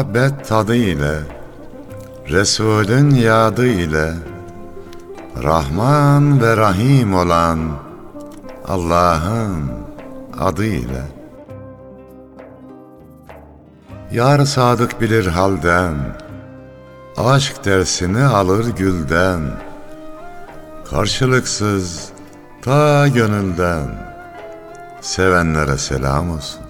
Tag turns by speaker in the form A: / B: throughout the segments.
A: muhabbet tadı ile, Resulün yadı ile, Rahman ve Rahim olan Allah'ın adı ile. Yar sadık bilir halden, Aşk dersini alır gülden, Karşılıksız ta gönülden, Sevenlere selam olsun.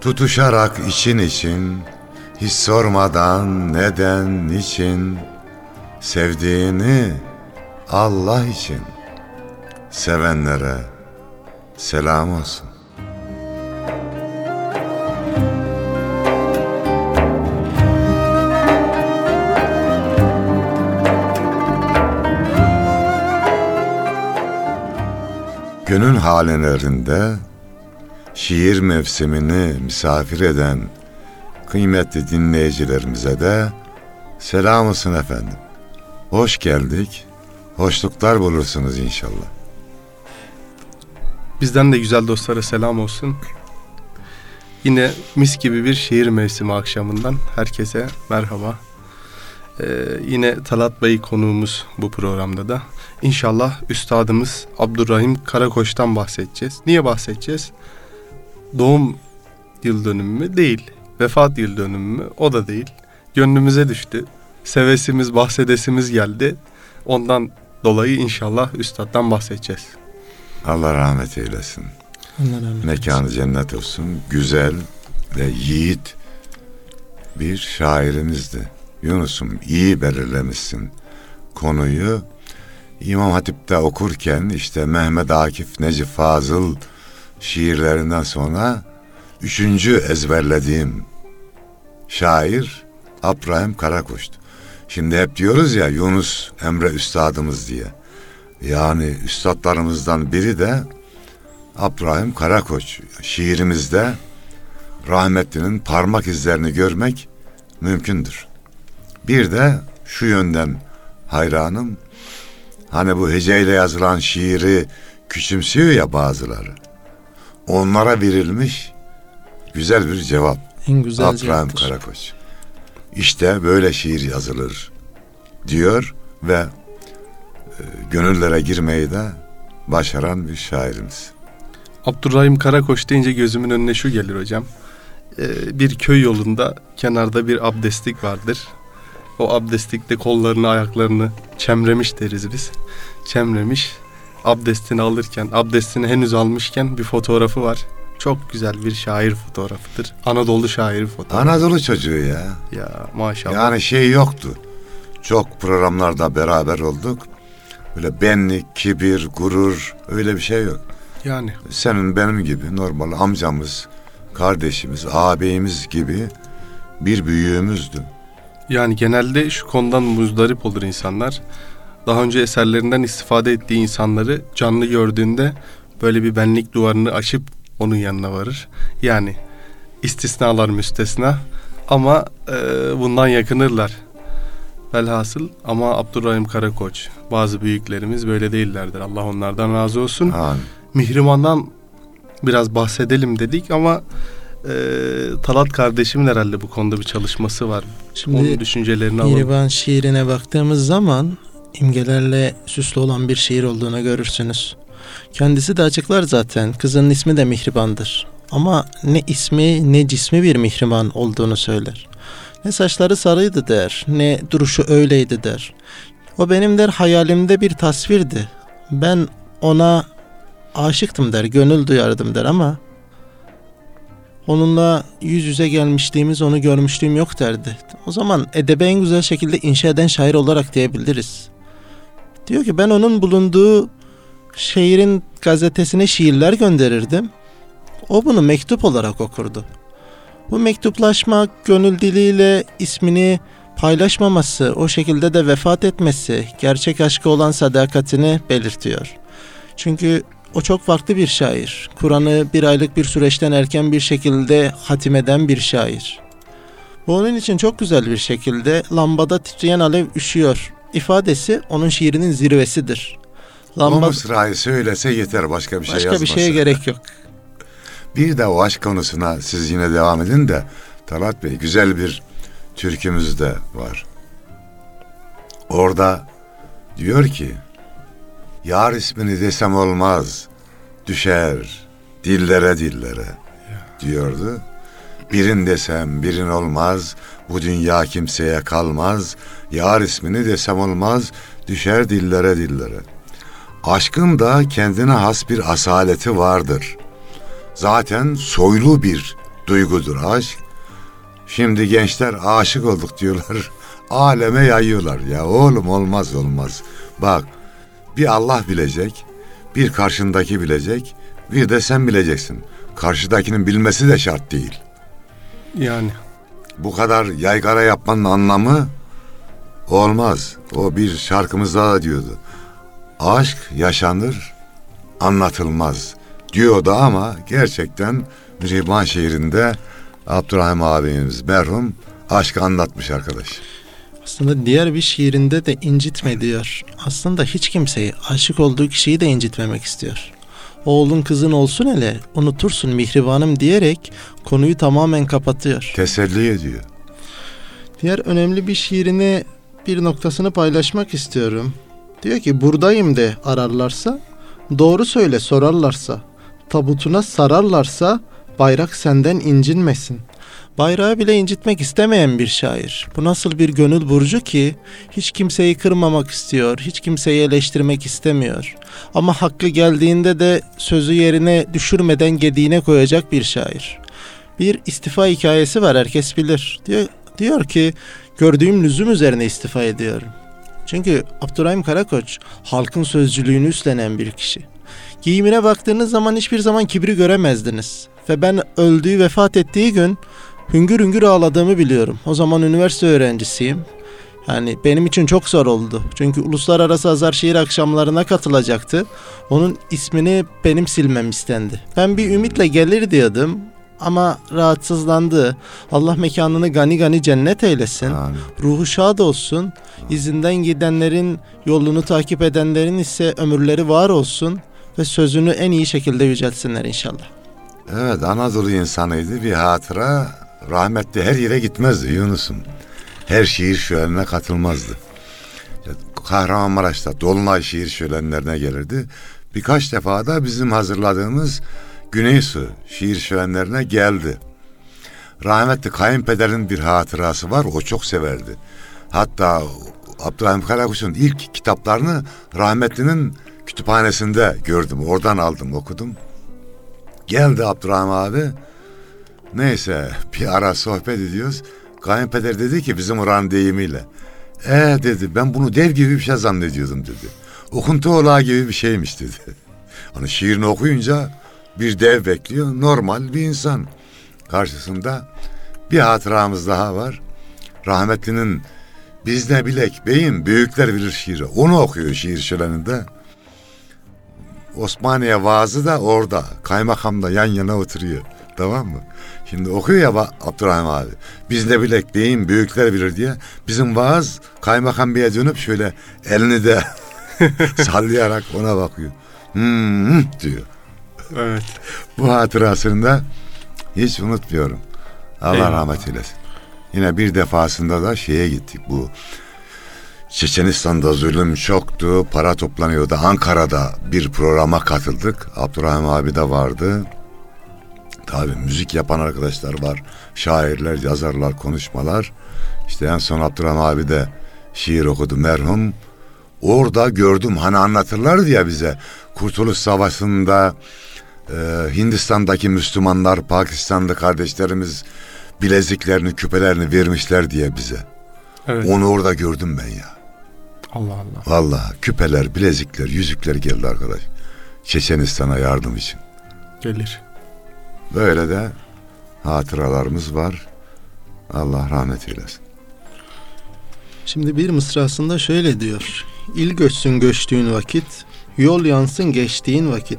A: Tutuşarak için için, hiç sormadan neden, niçin, sevdiğini Allah için, sevenlere selam olsun. Gönül hanelerinde şiir mevsimini misafir eden kıymetli dinleyicilerimize de selam olsun efendim. Hoş geldik, hoşluklar bulursunuz inşallah.
B: Bizden de güzel dostlara selam olsun. Yine mis gibi bir şiir mevsimi akşamından herkese merhaba. Ee, yine Talat Bey konuğumuz bu programda da. İnşallah üstadımız Abdurrahim Karakoç'tan bahsedeceğiz. Niye bahsedeceğiz? Doğum yıl dönümü mü? Değil. Vefat yıl dönümü mü? O da değil. Gönlümüze düştü. Sevesimiz, bahsedesimiz geldi. Ondan dolayı inşallah üstaddan bahsedeceğiz.
A: Allah rahmet eylesin.
C: Allah rahmet
A: Mekanı cennet olsun. Güzel ve yiğit bir şairimizdi. Yunus'um iyi belirlemişsin konuyu. İmam Hatip'te okurken işte Mehmet Akif Necip Fazıl şiirlerinden sonra üçüncü ezberlediğim şair Abraham Karakoç'tu. Şimdi hep diyoruz ya Yunus Emre üstadımız diye. Yani üstadlarımızdan biri de Abraham Karakoç. Şiirimizde rahmetlinin parmak izlerini görmek mümkündür. Bir de şu yönden hayranım. Hani bu heceyle yazılan şiiri küçümsüyor ya bazıları. Onlara verilmiş güzel bir cevap.
C: En güzel cevaptır.
A: Karakoç. İşte böyle şiir yazılır diyor ve e, gönüllere girmeyi de başaran bir şairimiz.
B: Abdurrahim Karakoç deyince gözümün önüne şu gelir hocam. Ee, bir köy yolunda kenarda bir abdestlik vardır. O abdestlikte kollarını ayaklarını çemremiş deriz biz. Çemremiş abdestini alırken abdestini henüz almışken bir fotoğrafı var. Çok güzel bir şair fotoğrafıdır. Anadolu şairi fotoğrafı.
A: Anadolu çocuğu ya.
B: Ya maşallah.
A: Yani şey yoktu. Çok programlarda beraber olduk. Böyle benlik, kibir, gurur öyle bir şey yok.
B: yani
A: Senin benim gibi normal amcamız, kardeşimiz, ağabeyimiz gibi bir büyüğümüzdü.
B: Yani genelde şu konudan muzdarip olur insanlar. Daha önce eserlerinden istifade ettiği insanları canlı gördüğünde böyle bir benlik duvarını aşıp onun yanına varır. Yani istisnalar müstesna ama e, bundan yakınırlar. Velhasıl ama Abdurrahim Karakoç bazı büyüklerimiz böyle değillerdir. Allah onlardan razı olsun.
A: Amin.
B: Mihriman'dan biraz bahsedelim dedik ama e, Talat kardeşimin herhalde bu konuda bir çalışması var. Onun
C: Şimdi
B: düşüncelerini alalım.
C: Mihriban şiirine baktığımız zaman imgelerle süslü olan bir şiir olduğunu görürsünüz. Kendisi de açıklar zaten. Kızının ismi de Mihriban'dır. Ama ne ismi ne cismi bir Mihriban olduğunu söyler. Ne saçları sarıydı der, ne duruşu öyleydi der. O benim der hayalimde bir tasvirdi. Ben ona aşıktım der, gönül duyardım der ama onunla yüz yüze gelmişliğimiz, onu görmüşlüğüm yok derdi. O zaman edebi en güzel şekilde inşa eden şair olarak diyebiliriz. Diyor ki ben onun bulunduğu şehrin gazetesine şiirler gönderirdim. O bunu mektup olarak okurdu. Bu mektuplaşmak, gönül diliyle ismini paylaşmaması, o şekilde de vefat etmesi gerçek aşkı olan sadakatini belirtiyor. Çünkü o çok farklı bir şair. Kur'an'ı bir aylık bir süreçten erken bir şekilde hatimeden bir şair. Bu onun için çok güzel bir şekilde lambada titreyen alev üşüyor ifadesi onun şiirinin zirvesidir.
A: O mısrayı söylese yeter başka bir şey
C: başka
A: yazmasın.
C: bir şeye gerek yok.
A: Bir de o aşk konusuna siz yine devam edin de Talat Bey güzel bir türkümüz de var. Orada diyor ki Yar ismini desem olmaz düşer dillere dillere diyordu. Birin desem birin olmaz bu dünya kimseye kalmaz. Yar ismini desem olmaz düşer dillere dillere. Aşkın da kendine has bir asaleti vardır.'' zaten soylu bir duygudur aşk. Şimdi gençler aşık olduk diyorlar. Aleme yayıyorlar ya oğlum olmaz olmaz. Bak bir Allah bilecek, bir karşındaki bilecek, bir de sen bileceksin. Karşıdakinin bilmesi de şart değil.
B: Yani
A: Bu kadar yaygara yapmanın anlamı olmaz. O bir şarkımızda da diyordu. Aşk yaşanır, anlatılmaz diyordu ama gerçekten Mihriban şehrinde Abdurrahim abimiz merhum aşkı anlatmış arkadaş.
C: Aslında diğer bir şiirinde de incitme diyor. Aslında hiç kimseyi aşık olduğu kişiyi de incitmemek istiyor. Oğlun kızın olsun hele unutursun mihribanım diyerek konuyu tamamen kapatıyor.
A: Teselli ediyor.
C: Diğer önemli bir şiirini bir noktasını paylaşmak istiyorum. Diyor ki buradayım de ararlarsa, doğru söyle sorarlarsa, tabutuna sararlarsa bayrak senden incinmesin. Bayrağı bile incitmek istemeyen bir şair. Bu nasıl bir gönül burcu ki hiç kimseyi kırmamak istiyor, hiç kimseyi eleştirmek istemiyor. Ama hakkı geldiğinde de sözü yerine düşürmeden gediğine koyacak bir şair. Bir istifa hikayesi var herkes bilir. Diyor, diyor ki gördüğüm lüzum üzerine istifa ediyorum. Çünkü Abdurrahim Karakoç halkın sözcülüğünü üstlenen bir kişi. Giyimine baktığınız zaman hiçbir zaman kibri göremezdiniz. Ve ben öldüğü, vefat ettiği gün hüngür hüngür ağladığımı biliyorum. O zaman üniversite öğrencisiyim. Yani benim için çok zor oldu. Çünkü uluslararası azar şiir akşamlarına katılacaktı. Onun ismini benim silmem istendi. Ben bir ümitle gelir diyordum ama rahatsızlandı. Allah mekanını gani gani cennet eylesin.
A: Amin.
C: Ruhu şad olsun. İzinden gidenlerin, yolunu takip edenlerin ise ömürleri var olsun ve sözünü en iyi şekilde yüceltsinler inşallah.
A: Evet Anadolu insanıydı bir hatıra rahmetli her yere gitmezdi Yunus'um. Her şiir şölenine katılmazdı. Kahramanmaraş'ta Dolunay şiir şölenlerine gelirdi. Birkaç defa da bizim hazırladığımız Güneysu şiir şölenlerine geldi. Rahmetli kayınpederin bir hatırası var. O çok severdi. Hatta Abdurrahim Karakuş'un ilk kitaplarını rahmetlinin kütüphanesinde gördüm. Oradan aldım okudum. Geldi Abdurrahim abi. Neyse bir ara sohbet ediyoruz. Kayınpeder dedi ki bizim oranın deyimiyle. E dedi ben bunu dev gibi bir şey zannediyordum dedi. Okuntu olağı gibi bir şeymiş dedi. Hani şiirini okuyunca bir dev bekliyor. Normal bir insan karşısında. Bir hatıramız daha var. Rahmetlinin biz ne bilek beyim büyükler bilir şiiri. Onu okuyor şiir şöleninde. Osmaniye vaazı da orada. Kaymakam da yan yana oturuyor. Tamam mı? Şimdi okuyor ya Abdurrahim abi. Biz ne bilek beyim büyükler bilir diye. Bizim vaaz kaymakam beye dönüp şöyle elini de sallayarak ona bakıyor. Hmm, diyor.
B: evet.
A: Bu hatırasını da hiç unutmuyorum. Allah
B: Eyvallah.
A: rahmet eylesin. Yine bir defasında da şeye gittik bu Çeçenistan'da zulüm çoktu, para toplanıyordu. Ankara'da bir programa katıldık. Abdurrahim abi de vardı. Tabii müzik yapan arkadaşlar var. Şairler, yazarlar, konuşmalar. İşte en son Abdurrahim abi de şiir okudu merhum. Orada gördüm hani anlatırlardı ya bize. Kurtuluş Savaşı'nda e, Hindistan'daki Müslümanlar, Pakistanlı kardeşlerimiz bileziklerini, küpelerini vermişler diye bize.
B: Evet.
A: Onu orada gördüm ben ya.
B: Allah Allah.
A: Vallahi küpeler, bilezikler, yüzükler geldi arkadaş. Çeçenistan'a yardım için.
B: Gelir.
A: Böyle de hatıralarımız var. Allah rahmet eylesin.
C: Şimdi bir mısrasında şöyle diyor. İl göçsün göçtüğün vakit, yol yansın geçtiğin vakit,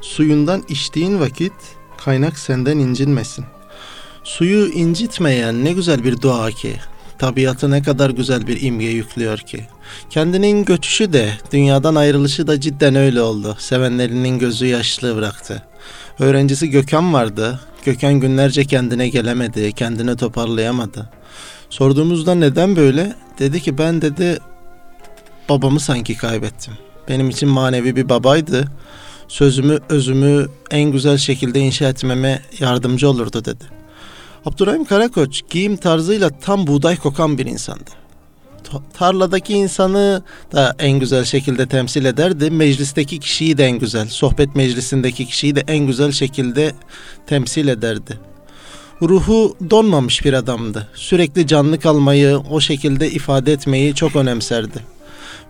C: suyundan içtiğin vakit, kaynak senden incinmesin. Suyu incitmeyen ne güzel bir dua ki, tabiatı ne kadar güzel bir imge yüklüyor ki. Kendinin göçüşü de, dünyadan ayrılışı da cidden öyle oldu. Sevenlerinin gözü yaşlı bıraktı. Öğrencisi Gökhan vardı. Gökhan günlerce kendine gelemedi, kendini toparlayamadı. Sorduğumuzda neden böyle? Dedi ki ben dedi babamı sanki kaybettim. Benim için manevi bir babaydı. Sözümü, özümü en güzel şekilde inşa etmeme yardımcı olurdu dedi. Abdurrahim Karakoç giyim tarzıyla tam buğday kokan bir insandı. Ta- Tarladaki insanı da en güzel şekilde temsil ederdi. Meclisteki kişiyi de en güzel, sohbet meclisindeki kişiyi de en güzel şekilde temsil ederdi ruhu donmamış bir adamdı. Sürekli canlı kalmayı, o şekilde ifade etmeyi çok önemserdi.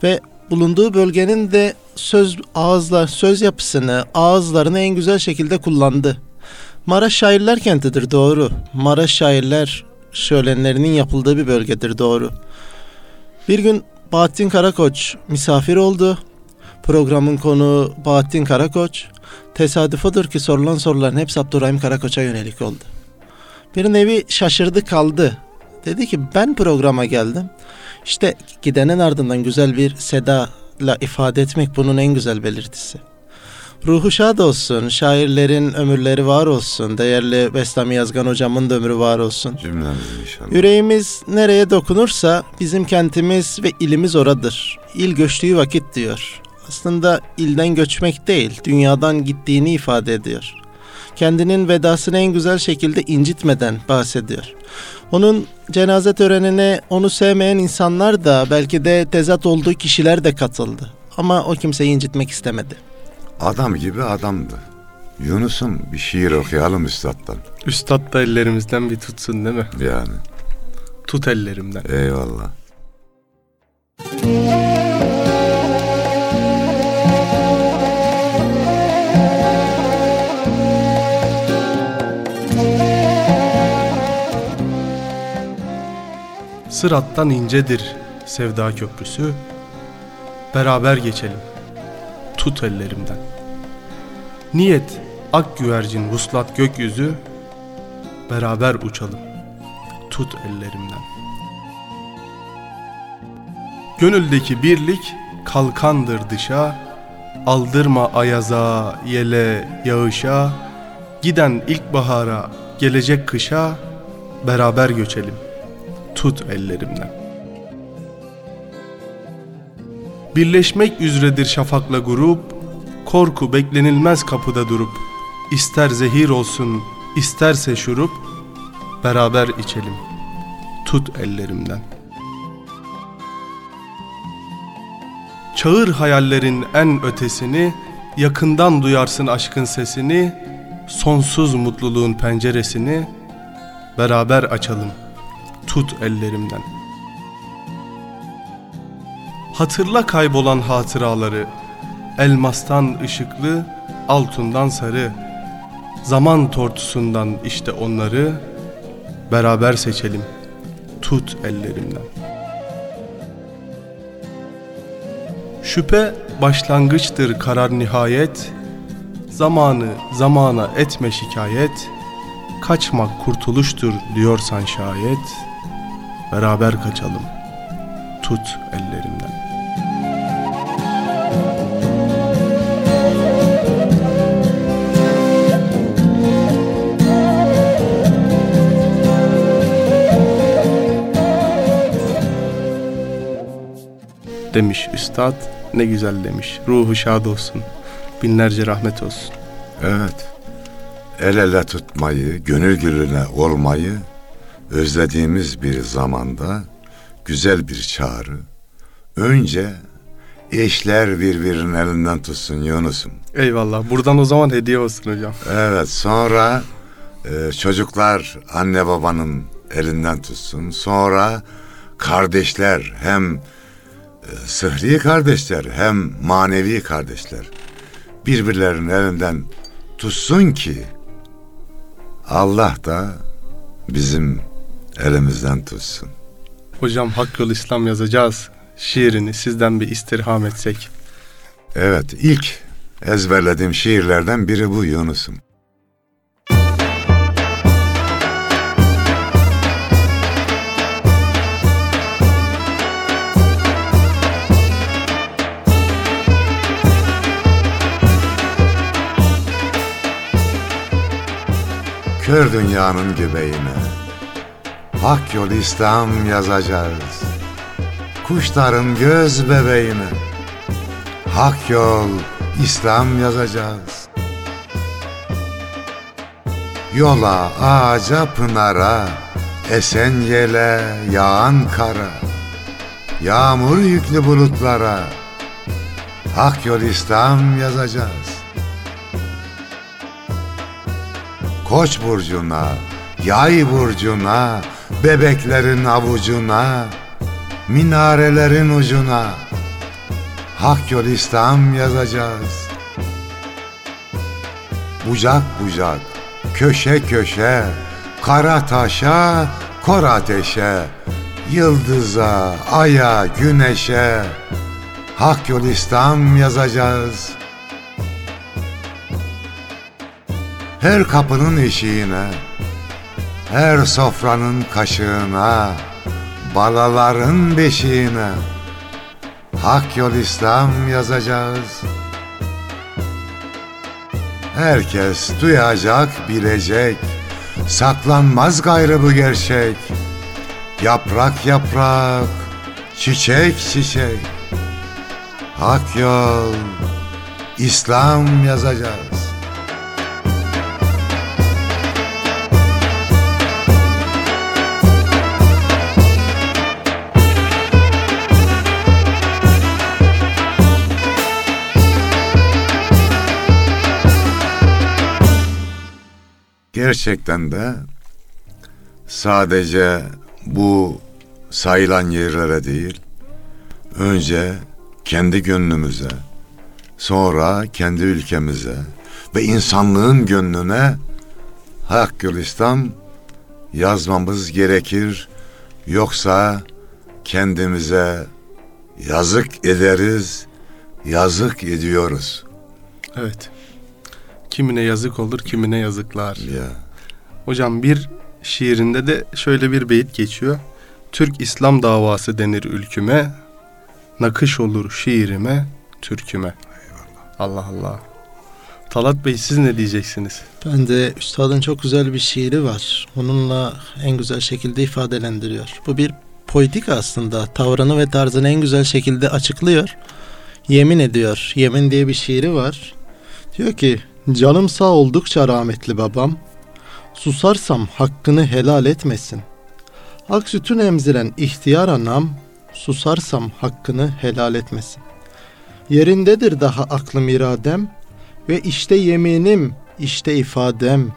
C: Ve bulunduğu bölgenin de söz ağızlar, söz yapısını, ağızlarını en güzel şekilde kullandı. Maraş şairler kentidir doğru. Maraş şairler şölenlerinin yapıldığı bir bölgedir doğru. Bir gün Bahattin Karakoç misafir oldu. Programın konuğu Bahattin Karakoç. Tesadüf odur ki sorulan soruların hepsi Abdurrahim Karakoç'a yönelik oldu. Bir nevi şaşırdı kaldı. Dedi ki ben programa geldim. İşte gidenin ardından güzel bir sedayla ifade etmek bunun en güzel belirtisi. Ruhu şad olsun, şairlerin ömürleri var olsun, değerli Bestami Yazgan hocamın da ömrü var olsun.
A: Cümlemiz inşallah.
C: Yüreğimiz nereye dokunursa bizim kentimiz ve ilimiz oradır. İl göçtüğü vakit diyor. Aslında ilden göçmek değil, dünyadan gittiğini ifade ediyor. Kendinin vedasını en güzel şekilde incitmeden bahsediyor. Onun cenaze törenine onu sevmeyen insanlar da belki de tezat olduğu kişiler de katıldı. Ama o kimseyi incitmek istemedi.
A: Adam gibi adamdı. Yunus'um bir şiir okuyalım üstattan.
B: Üstad da ellerimizden bir tutsun değil mi?
A: Yani
B: Tut ellerimden.
A: eyvallah.
B: Sırattan incedir sevda köprüsü. Beraber geçelim. Tut ellerimden. Niyet ak güvercin vuslat gökyüzü. Beraber uçalım. Tut ellerimden. Gönüldeki birlik kalkandır dışa. Aldırma ayaza, yele, yağışa. Giden ilkbahara, gelecek kışa. Beraber göçelim tut ellerimden. Birleşmek üzeredir şafakla grup, korku beklenilmez kapıda durup, ister zehir olsun, isterse şurup, beraber içelim, tut ellerimden. Çağır hayallerin en ötesini, yakından duyarsın aşkın sesini, sonsuz mutluluğun penceresini, beraber açalım.'' tut ellerimden. Hatırla kaybolan hatıraları, elmastan ışıklı, altından sarı, zaman tortusundan işte onları, beraber seçelim, tut ellerimden. Şüphe başlangıçtır karar nihayet, zamanı zamana etme şikayet, kaçmak kurtuluştur diyorsan şayet, beraber kaçalım. Tut ellerimden. Demiş üstad, ne güzel demiş. Ruhu şad olsun, binlerce rahmet olsun.
A: Evet. El ele tutmayı, gönül gülüne olmayı özlediğimiz bir zamanda güzel bir çağrı. Önce eşler birbirinin elinden tutsun Yunus'um.
B: Eyvallah. Buradan o zaman hediye olsun hocam.
A: Evet sonra e, çocuklar anne babanın elinden tutsun. Sonra kardeşler hem sıhri kardeşler hem manevi kardeşler birbirlerinin elinden tutsun ki Allah da bizim elimizden tutsun.
B: Hocam Hak Yol İslam yazacağız. Şiirini sizden bir istirham etsek.
A: Evet ilk ezberlediğim şiirlerden biri bu Yunus'um. Kör dünyanın göbeğine. Hak yol İslam yazacağız. Kuşların göz bebeğine. Hak yol İslam yazacağız. Yola, ağaca, pınara Esen yele, yağan kara. Yağmur yüklü bulutlara. Hak yol İslam yazacağız Koç burcuna, yay burcuna, bebeklerin avucuna, minarelerin ucuna Hak yol İslam yazacağız. Bucak bucak, köşe köşe, kara taşa, kor ateşe, yıldıza, aya, güneşe, Hak yol İslam yazacağız. Her kapının eşiğine, her sofranın kaşığına, balaların beşiğine, Hak yol İslam yazacağız. Herkes duyacak, bilecek, saklanmaz gayrı bu gerçek. Yaprak yaprak, çiçek çiçek, Hak yol, İslam yazacağız. Gerçekten de sadece bu sayılan yerlere değil, önce kendi gönlümüze, sonra kendi ülkemize ve insanlığın gönlüne Hak Gülistan yazmamız gerekir. Yoksa kendimize yazık ederiz, yazık ediyoruz.
B: Evet. Kimine yazık olur, kimine yazıklar.
A: Ya.
B: Hocam bir şiirinde de şöyle bir beyit geçiyor. Türk İslam davası denir ülküme, nakış olur şiirime, türküme. Allah Allah. Talat Bey siz ne diyeceksiniz?
C: Ben de üstadın çok güzel bir şiiri var. Onunla en güzel şekilde ifadelendiriyor. Bu bir politik aslında. Tavrını ve tarzını en güzel şekilde açıklıyor. Yemin ediyor. Yemin diye bir şiiri var. Diyor ki canım sağ oldukça rahmetli babam. Susarsam hakkını helal etmesin. Ak sütün emziren ihtiyar anam. Susarsam hakkını helal etmesin. Yerindedir daha aklım iradem. Ve işte yeminim, işte ifadem.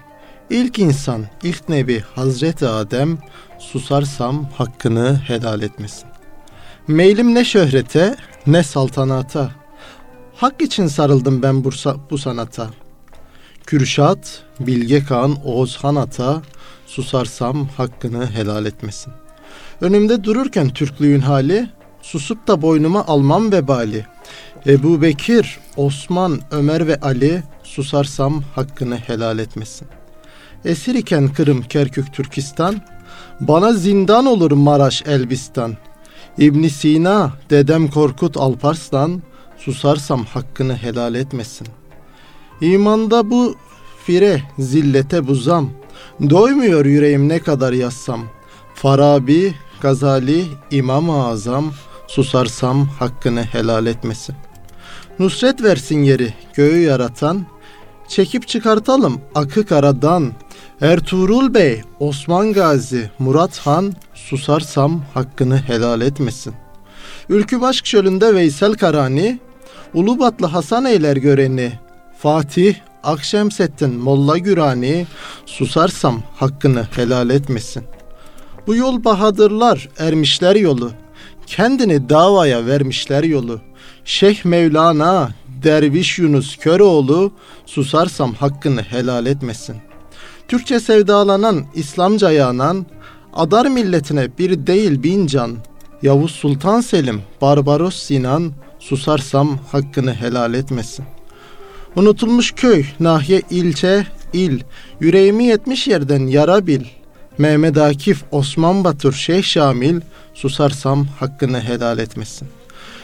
C: İlk insan, ilk nebi Hazreti Adem susarsam hakkını helal etmesin. Meylim ne şöhrete ne saltanata. Hak için sarıldım ben bu, bu sanata. Kürşat, Bilge Kağan, Oğuzhan Ata susarsam hakkını helal etmesin. Önümde dururken Türklüğün hali susup da boynuma almam vebali. Ebu Bekir, Osman, Ömer ve Ali susarsam hakkını helal etmesin. Esir iken Kırım, Kerkük, Türkistan, bana zindan olur Maraş, Elbistan. İbn Sina, dedem Korkut Alparslan, susarsam hakkını helal etmesin. İmanda bu fire, zillete buzam, doymuyor yüreğim ne kadar yazsam. Farabi, Gazali, İmam-ı Azam, susarsam hakkını helal etmesin. Nusret versin yeri göğü yaratan, çekip çıkartalım akı karadan. Ertuğrul Bey, Osman Gazi, Murat Han, susarsam hakkını helal etmesin. Ülkü Başk Çölü'nde Veysel Karani, Ulubatlı Hasan Eyler göreni, Fatih, Akşemseddin, Molla Gürani, susarsam hakkını helal etmesin. Bu yol bahadırlar, ermişler yolu, kendini davaya vermişler yolu. Şeyh Mevlana, Derviş Yunus Köroğlu, susarsam hakkını helal etmesin. Türkçe sevdalanan, İslamca yanan, adar milletine bir değil bin can. Yavuz Sultan Selim, Barbaros Sinan, susarsam hakkını helal etmesin. Unutulmuş köy, nahiye, ilçe, il, yüreğimi yetmiş yerden yara bil. Mehmet Akif, Osman Batur, Şeyh Şamil, susarsam hakkını helal etmesin.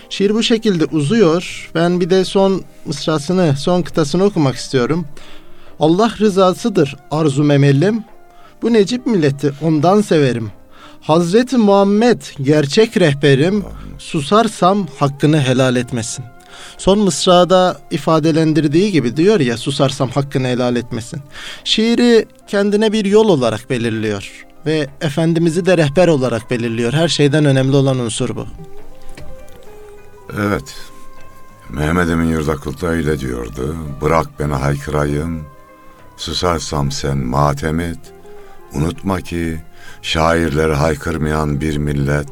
C: Şiir bu şekilde uzuyor. Ben bir de son mısrasını, son kıtasını okumak istiyorum. Allah rızasıdır arzu memellim. Bu Necip milleti ondan severim. Hazreti Muhammed gerçek rehberim. Susarsam hakkını helal etmesin. Son mısrada ifadelendirdiği gibi diyor ya susarsam hakkını helal etmesin. Şiiri kendine bir yol olarak belirliyor ve Efendimiz'i de rehber olarak belirliyor. Her şeyden önemli olan unsur bu.
A: Evet. Mehmet Emin Yurdakul öyle diyordu. Bırak beni haykırayım. Susarsam sen matem et. Unutma ki şairleri haykırmayan bir millet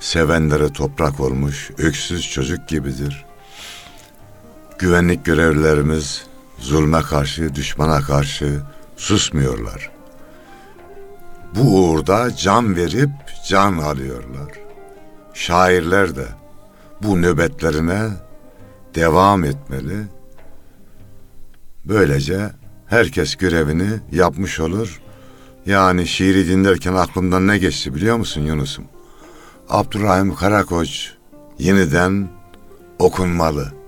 A: sevenlere toprak olmuş öksüz çocuk gibidir. Güvenlik görevlilerimiz zulme karşı, düşmana karşı susmuyorlar. Bu uğurda can verip can alıyorlar. Şairler de bu nöbetlerine devam etmeli. Böylece herkes görevini yapmış olur. Yani şiiri dinlerken aklımdan ne geçti biliyor musun Yunus'um? Abdurrahim Karakoç yeniden okunmalı.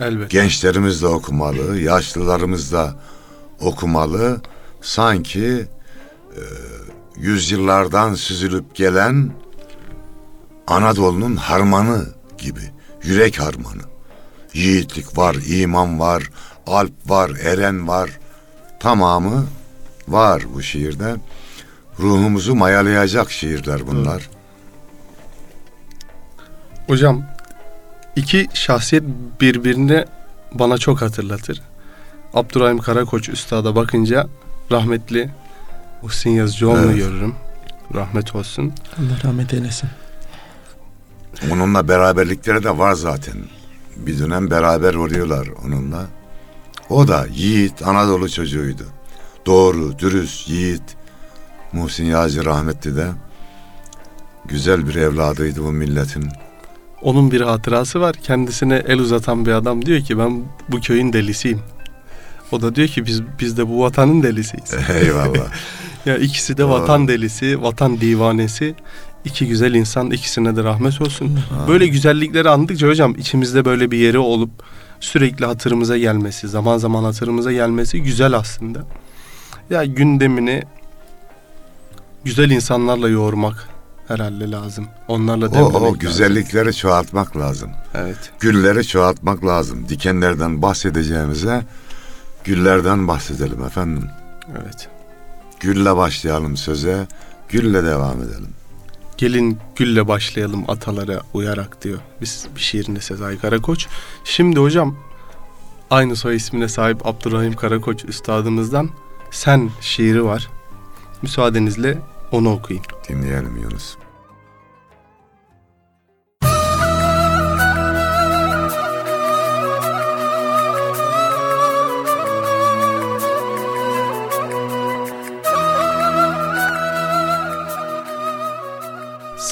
B: Elbette.
A: Gençlerimiz de okumalı, yaşlılarımız da okumalı. Sanki e, yüzyıllardan süzülüp gelen Anadolu'nun harmanı gibi, yürek harmanı. Yiğitlik var, iman var, alp var, eren var. Tamamı var bu şiirde. Ruhumuzu mayalayacak şiirler bunlar.
B: Hocam iki şahsiyet birbirini bana çok hatırlatır. Abdurrahim Karakoç Üstad'a bakınca rahmetli Muhsin Yazıcıoğlu'nu
A: Evet.
B: görürüm. Rahmet olsun.
C: Allah rahmet eylesin.
A: Onunla beraberlikleri de var zaten. Bir dönem beraber oluyorlar onunla. O da yiğit Anadolu çocuğuydu. Doğru, dürüst, yiğit. Muhsin Yağcı rahmetli de güzel bir evladıydı bu milletin.
B: Onun bir hatırası var. Kendisine el uzatan bir adam diyor ki ben bu köyün delisiyim. O da diyor ki biz biz de bu vatanın delisiyiz.
A: Eyvallah.
B: ya ikisi de
A: Doğru.
B: vatan delisi, vatan divanesi. İki güzel insan ikisine de rahmet olsun. Böyle güzellikleri andıkça hocam içimizde böyle bir yeri olup sürekli hatırımıza gelmesi, zaman zaman hatırımıza gelmesi güzel aslında. Ya gündemini güzel insanlarla yoğurmak herhalde lazım. Onlarla
A: o,
B: demlemek
A: o
B: lazım.
A: güzellikleri çoğaltmak lazım.
B: Evet.
A: Gülleri çoğaltmak lazım. Dikenlerden bahsedeceğimize güllerden bahsedelim efendim.
B: Evet.
A: Gülle başlayalım söze, gülle devam edelim.
B: Gelin gülle başlayalım atalara uyarak diyor. Biz bir şiirinde Sezai Karakoç. Şimdi hocam aynı soy ismine sahip Abdurrahim Karakoç üstadımızdan Sen şiiri var. Müsaadenizle onu okuyayım.
A: Dinleyelim Yunus.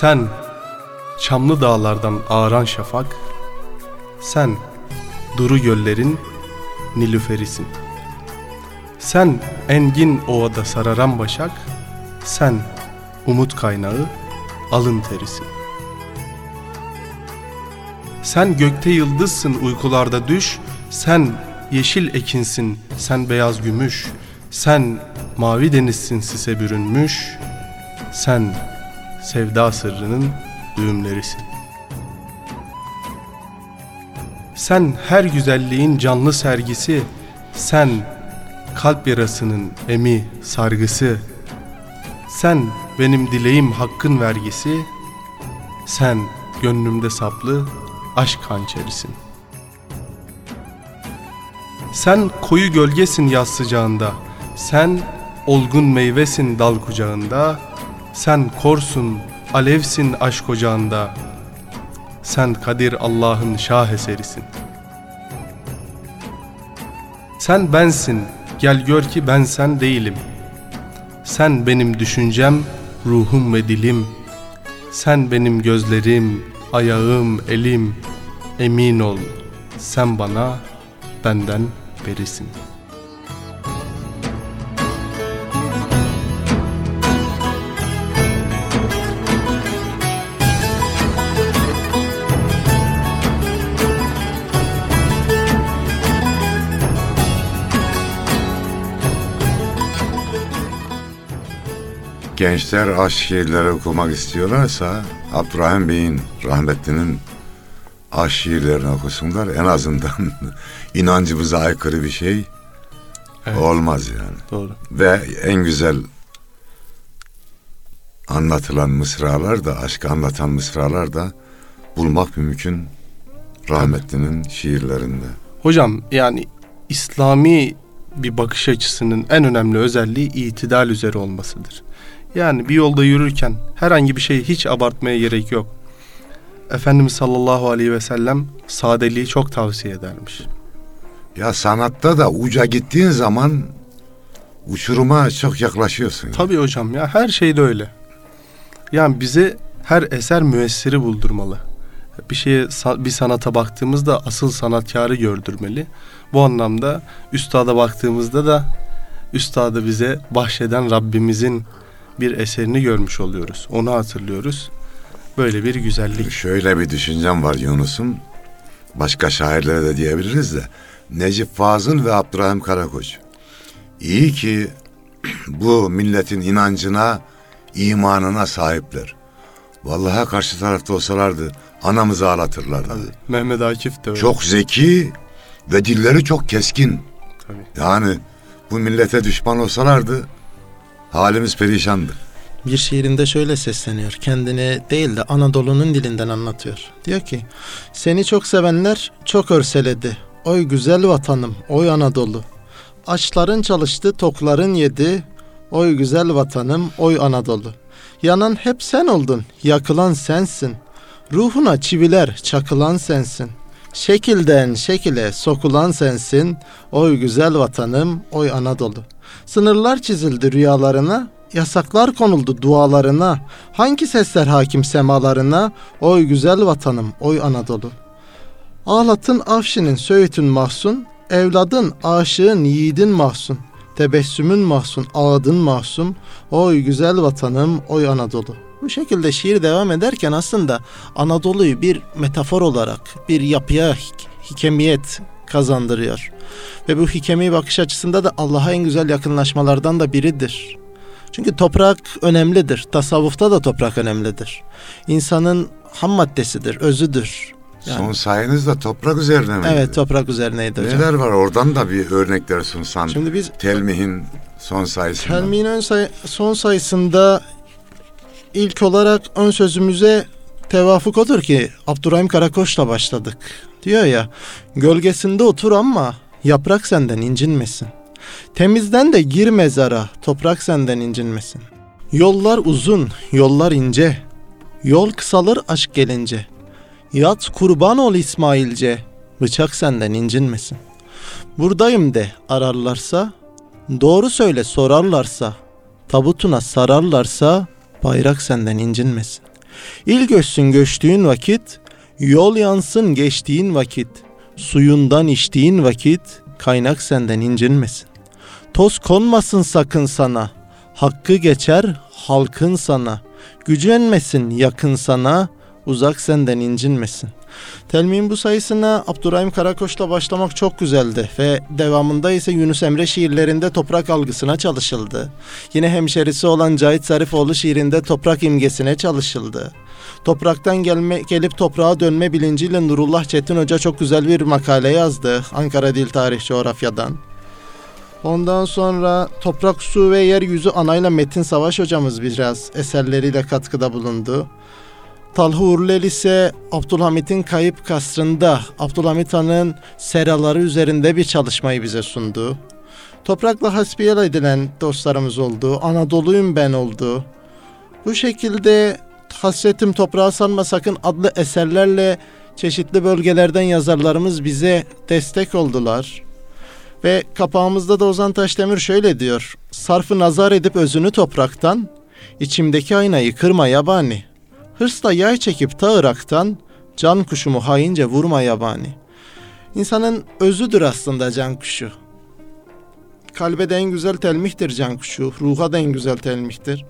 B: Sen çamlı dağlardan ağaran şafak, sen duru göllerin nilüferisin. Sen engin ovada sararan başak, sen umut kaynağı alın terisin. Sen gökte yıldızsın uykularda düş, sen yeşil ekinsin, sen beyaz gümüş, sen mavi denizsin sise bürünmüş, sen sevda sırrının düğümlerisin. Sen her güzelliğin canlı sergisi, sen kalp yarasının emi sargısı, sen benim dileğim hakkın vergisi, sen gönlümde saplı aşk hançerisin. Sen koyu gölgesin yaz sıcağında, sen olgun meyvesin dal kucağında, sen korsun, alevsin aşk ocağında. Sen Kadir Allah'ın şah eserisin. Sen bensin, gel gör ki ben sen değilim. Sen benim düşüncem, ruhum ve dilim. Sen benim gözlerim, ayağım, elim. Emin ol, sen bana benden berisin.
A: Gençler aşk şiirleri okumak istiyorlarsa Abdurrahim Bey'in rahmetlinin aşk şiirlerini okusunlar. En azından inancımıza aykırı bir şey
B: Evet.
A: olmaz yani.
B: Doğru.
A: Ve en güzel anlatılan mısralar da, aşkı anlatan mısralar da bulmak mümkün rahmetlinin şiirlerinde.
B: Hocam yani İslami bir bakış açısının en önemli özelliği itidal üzere olmasıdır. Yani bir yolda yürürken herhangi bir şeyi hiç abartmaya gerek yok. Efendimiz sallallahu aleyhi ve sellem sadeliği çok tavsiye edermiş.
A: Ya sanatta da uca gittiğin zaman uçuruma çok yaklaşıyorsun.
B: Tabii hocam ya her şeyde öyle. Yani bize her eser müessiri buldurmalı. Bir şeye bir sanata baktığımızda asıl sanatkarı gördürmeli. Bu anlamda üstada baktığımızda da üstadı bize bahşeden Rabbimizin bir eserini görmüş oluyoruz. Onu hatırlıyoruz. Böyle bir güzellik.
A: Şöyle bir düşüncem var Yunus'um. Başka şairlere de diyebiliriz de. Necip Fazıl ve Abdurrahim Karakoç. İyi ki bu milletin inancına, imanına sahipler. Vallahi karşı tarafta olsalardı anamızı ağlatırlardı.
B: Mehmet Akif de öyle.
A: Çok zeki ve dilleri çok keskin.
B: Tabii.
A: Yani bu millete düşman olsalardı halimiz perişandı.
C: Bir şiirinde şöyle sesleniyor. Kendini değil de Anadolu'nun dilinden anlatıyor. Diyor ki seni çok sevenler çok örseledi. Oy güzel vatanım, oy Anadolu. Açların çalıştı, tokların yedi. Oy güzel vatanım, oy Anadolu. Yanan hep sen oldun, yakılan sensin. Ruhuna çiviler çakılan sensin. Şekilden şekile sokulan sensin. Oy güzel vatanım, oy Anadolu. Sınırlar çizildi rüyalarına, yasaklar konuldu dualarına. Hangi sesler hakim semalarına? Oy güzel vatanım, oy Anadolu. Ağlatın Afşin'in Söğüt'ün mahzun, evladın aşığın yiğidin mahzun. Tebessümün mahzun, ağıdın mahzun. Oy güzel vatanım, oy Anadolu. Bu şekilde şiir devam ederken aslında Anadolu'yu bir metafor olarak bir yapıya hik- hikemiyet kazandırıyor. Ve bu hikemi bakış açısında da Allah'a en güzel yakınlaşmalardan da biridir. Çünkü toprak önemlidir. Tasavvufta da toprak önemlidir. İnsanın ham maddesidir, özüdür. Yani-
A: Son sayeniz de toprak üzerine mi?
C: Evet toprak üzerineydi hocam.
A: Neler var oradan da bir örnekler sunsan.
C: Şimdi biz
A: Telmihin son sayısında.
C: Telmin ön say- son sayısında ilk olarak ön sözümüze tevafuk odur ki Abdurrahim Karakoç'la başladık. Diyor ya gölgesinde otur ama yaprak senden incinmesin. Temizden de gir mezara toprak senden incinmesin. Yollar uzun, yollar ince. Yol kısalır aşk gelince. Yat kurban ol İsmailce. Bıçak senden incinmesin. Buradayım de ararlarsa Doğru söyle sorarlarsa, tabutuna sararlarsa bayrak senden incinmesin. İl göçsün göçtüğün vakit, yol yansın geçtiğin vakit, suyundan içtiğin vakit kaynak senden incinmesin. Toz konmasın sakın sana, hakkı geçer halkın sana, gücenmesin yakın sana, uzak senden incinmesin. Telmin bu sayısına Abdurrahim Karakoç'la başlamak çok güzeldi ve devamında ise Yunus Emre şiirlerinde toprak algısına çalışıldı. Yine hemşerisi olan Cahit Zarifoğlu şiirinde toprak imgesine çalışıldı. Topraktan gelme, gelip toprağa dönme bilinciyle Nurullah Çetin Hoca çok güzel bir makale yazdı Ankara Dil Tarih Coğrafya'dan. Ondan sonra Toprak, Su ve Yeryüzü anayla Metin Savaş hocamız biraz eserleriyle katkıda bulundu. Talha Uğurlel ise Abdülhamit'in Kayıp Kasrı'nda Abdülhamit Han'ın seraları üzerinde bir çalışmayı bize sundu. Toprakla hasbiyel edilen dostlarımız oldu. Anadolu'yum ben oldu. Bu şekilde Hasretim Toprağa Sanma Sakın adlı eserlerle çeşitli bölgelerden yazarlarımız bize destek oldular. Ve kapağımızda da Ozan Taşdemir şöyle diyor. Sarfı nazar edip özünü topraktan, içimdeki aynayı kırma yabani. Hırsla yay çekip ta Irak'tan, can kuşumu haince vurma yabani. İnsanın özüdür aslında can kuşu. Kalbe de en güzel telmihtir can kuşu, ruha da en güzel telmihtir.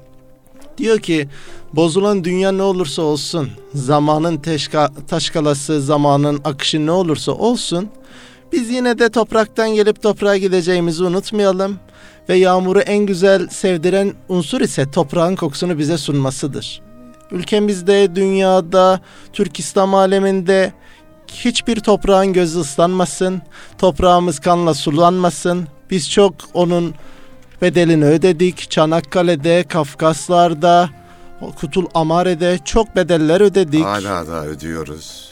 C: Diyor ki bozulan dünya ne olursa olsun, zamanın teşka, taşkalası, zamanın akışı ne olursa olsun, biz yine de topraktan gelip toprağa gideceğimizi unutmayalım ve yağmuru en güzel sevdiren unsur ise toprağın kokusunu bize sunmasıdır. Ülkemizde, dünyada, Türk İslam aleminde hiçbir toprağın gözü ıslanmasın, toprağımız kanla sulanmasın. Biz çok onun bedelini ödedik. Çanakkale'de, Kafkaslar'da, Kutul Amare'de çok bedeller ödedik.
A: Hala da ödüyoruz.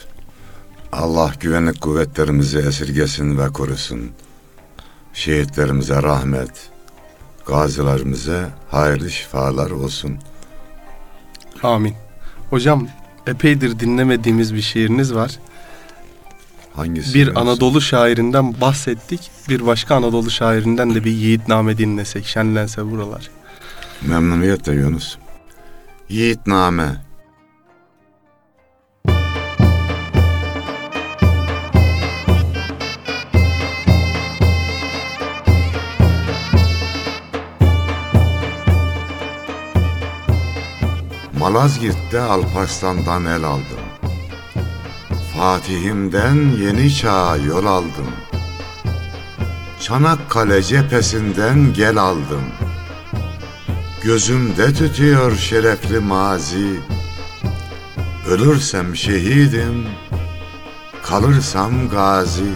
A: Allah güvenlik kuvvetlerimizi esirgesin ve korusun. Şehitlerimize rahmet, gazilerimize hayırlı şifalar olsun.
B: Amin. Hocam epeydir dinlemediğimiz bir şiiriniz var.
A: Hangisi?
B: Bir
A: biliyorsun?
B: Anadolu şairinden bahsettik. Bir başka Anadolu şairinden de bir yiğitname dinlesek, şenlense buralar.
A: Memnuniyetle Yunus. Yiğitname. Malazgirt'te Alparslan'dan el aldım. Fatih'imden yeni çağa yol aldım. Çanakkale cephesinden gel aldım. Gözümde tütüyor şerefli mazi Ölürsem şehidim Kalırsam gazi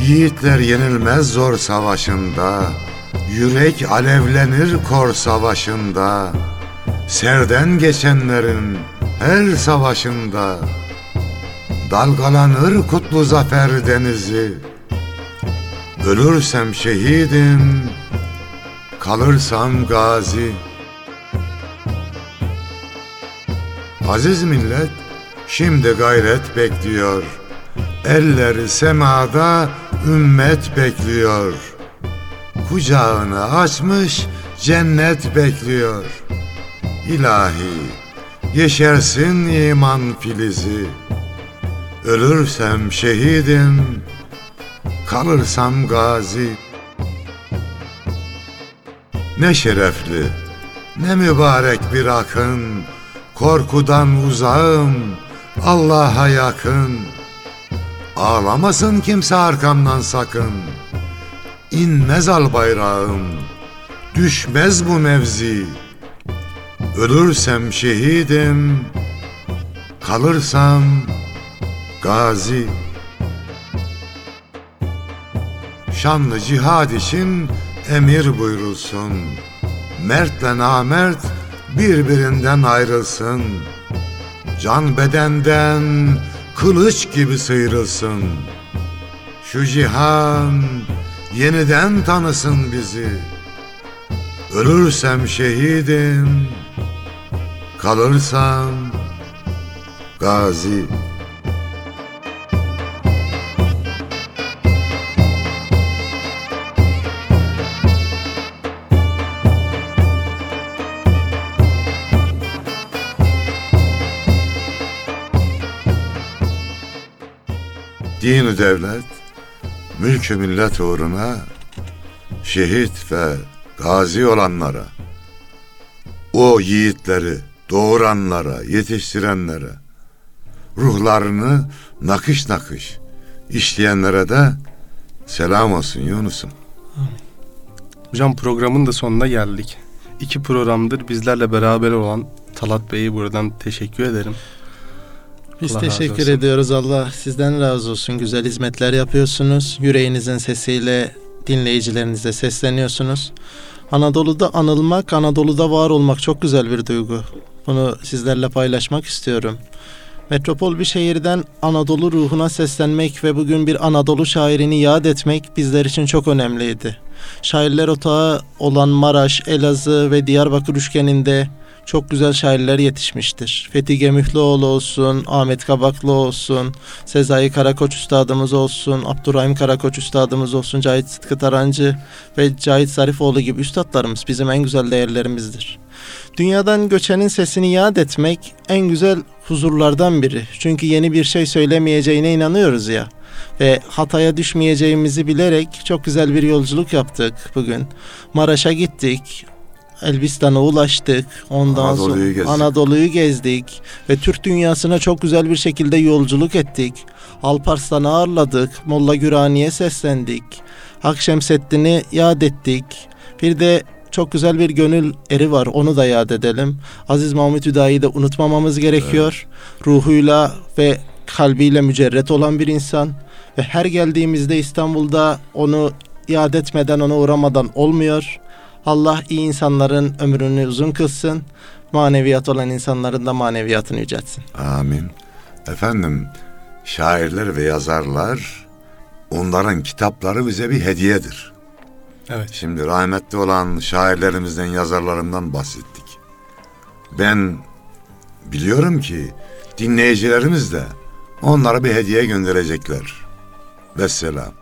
A: Yiğitler yenilmez zor savaşında Yürek alevlenir kor savaşında. Serden geçenlerin her savaşında. Dalgalanır kutlu zafer denizi. Ölürsem şehidim kalırsam gazi. Aziz millet şimdi gayret bekliyor. Elleri semada ümmet bekliyor Kucağını açmış cennet bekliyor. İlahi yeşersin iman filizi. Ölürsem şehidim kalırsam gazi. Ne şerefli, ne mübarek bir akın, korkudan uzağım, Allah'a yakın. Ağlamasın kimse arkamdan sakın, İnmez al bayrağım, düşmez bu mevzi. Ölürsem şehidim, kalırsam gazi. Şanlı cihad için emir buyurulsun. Mertle namert birbirinden ayrılsın. Can bedenden kılıç gibi sıyrılsın. Şu cihan yeniden tanısın bizi. Ölürsem şehidim, kalırsam gazi. Dini devlet, mülkü millet uğruna şehit ve gazi olanlara, o yiğitleri doğuranlara, yetiştirenlere, ruhlarını nakış nakış işleyenlere de selam olsun Yunus'um.
B: Hocam programın da sonuna geldik. İki programdır bizlerle beraber olan Talat Bey'e buradan teşekkür ederim.
C: Biz
B: Allah
C: teşekkür ediyoruz. Allah sizden razı olsun. Güzel hizmetler yapıyorsunuz. Yüreğinizin sesiyle dinleyicilerinize sesleniyorsunuz. Anadolu'da anılmak, Anadolu'da var olmak çok güzel bir duygu. Bunu sizlerle paylaşmak istiyorum. Metropol bir şehirden Anadolu ruhuna seslenmek ve bugün bir Anadolu şairini yad etmek bizler için çok önemliydi. şairler otağı olan Maraş, Elazığ ve Diyarbakır üçgeninde çok güzel şairler yetişmiştir. Fethi Gemühlüoğlu olsun, Ahmet Kabaklı olsun, Sezai Karakoç Üstadımız olsun, Abdurrahim Karakoç Üstadımız olsun, Cahit Sıtkı Tarancı ve Cahit Zarifoğlu gibi üstadlarımız bizim en güzel değerlerimizdir. Dünyadan göçenin sesini yad etmek en güzel huzurlardan biri. Çünkü yeni bir şey söylemeyeceğine inanıyoruz ya. Ve hataya düşmeyeceğimizi bilerek çok güzel bir yolculuk yaptık bugün. Maraş'a gittik. Elbistan'a ulaştık. Ondan
A: Anadolu'yu
C: sonra
A: gezdik.
C: Anadolu'yu gezdik ve Türk dünyasına çok güzel bir şekilde yolculuk ettik. Alparslan'ı ağırladık. Molla Gürani'ye seslendik. Akşemseddin'i yad ettik. Bir de çok güzel bir gönül eri var. Onu da yad edelim. Aziz Mahmut Hüdayi'yi de unutmamamız gerekiyor. Ruhuyla ve kalbiyle mücerret olan bir insan. Ve her geldiğimizde İstanbul'da onu yad etmeden, ona uğramadan olmuyor. Allah iyi insanların ömrünü uzun kılsın. Maneviyat olan insanların da maneviyatını yüceltsin.
A: Amin. Efendim şairler ve yazarlar onların kitapları bize bir hediyedir.
B: Evet.
A: Şimdi rahmetli olan şairlerimizden, yazarlarından bahsettik. Ben biliyorum ki dinleyicilerimiz de onlara bir hediye gönderecekler. Vesselam.